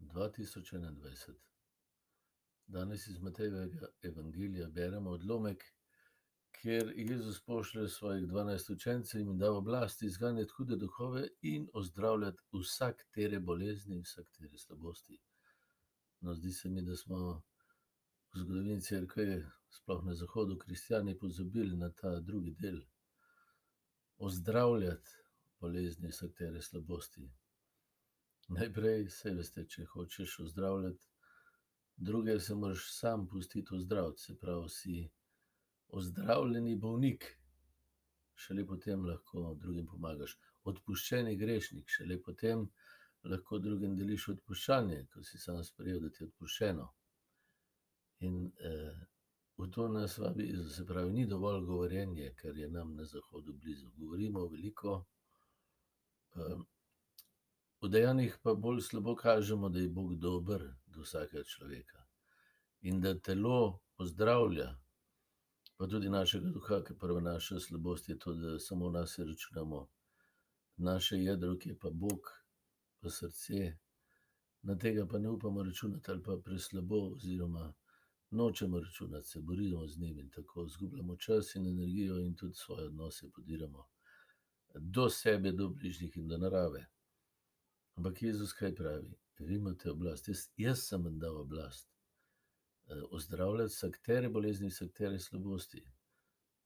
2021. Danes iz Matejevega evangelija beremo odlomek, kjer Jezus pošlje svojih dvanajst učencev in da oblast izganjati hude duhove in ozdravljati vsaketere bolezni, vsaketere slabosti. No, zdi se mi, da smo v zgodovini Cerkve, sploh na zahodu, kristjani pozabili na ta drugi del. Ozdravljati bolezni, vsaketere slabosti. Najprej, saj veste, če hočeš ozdravljati druge, se moraš sam pustiti ozdraviti, se pravi, si ozdravljeni bolnik. Šele potem lahko drugim pomagaš. Odpuščeni grešnik, šele potem lahko drugim deliš odpuščanje, ko si sam sprejel, da ti je odpuščeno. In, v to nas vabi se pravi, ni dovolj govorjenje, kar je nam na zahodu blizu. Govorimo veliko, v dejanjih pa bolj slabo kažemo, da je Bog dober do vsakega človeka. In da telo ozdravlja, pa tudi našega duha, ker prva naša slabost je to, da samo nase računamo. Naše jedro, ki je pa Bog, pa srce, na tega pa ne upamo računati ali pa preslabo oziroma nočemo računati, se borimo z njim in tako izgubljamo čas in energijo in tudi svoje odnose podiramo. Do sebe, do bližnjih in do narave. Ampak Jezus kaj pravi? Vi imate oblast, jaz, jaz sem vam dal oblast. ozdravljati vsaketere bolezni, vsaketere slabosti.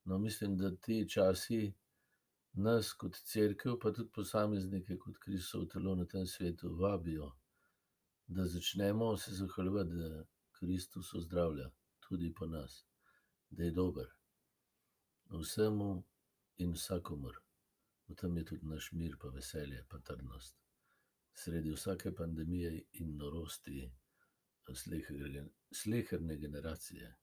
No, mislim, da ti časi nas kot cerkev, pa tudi posameznike kot Kristovo telo na tem svetu vabijo, da začnemo se zahvaljevati, da Kristus ozdravlja tudi po nas. Da je dober. Vsemu in vsakomur. V tem je tudi naš mir pa veselje pa trdnost. Sredi vsake pandemije in norosti sleherne generacije.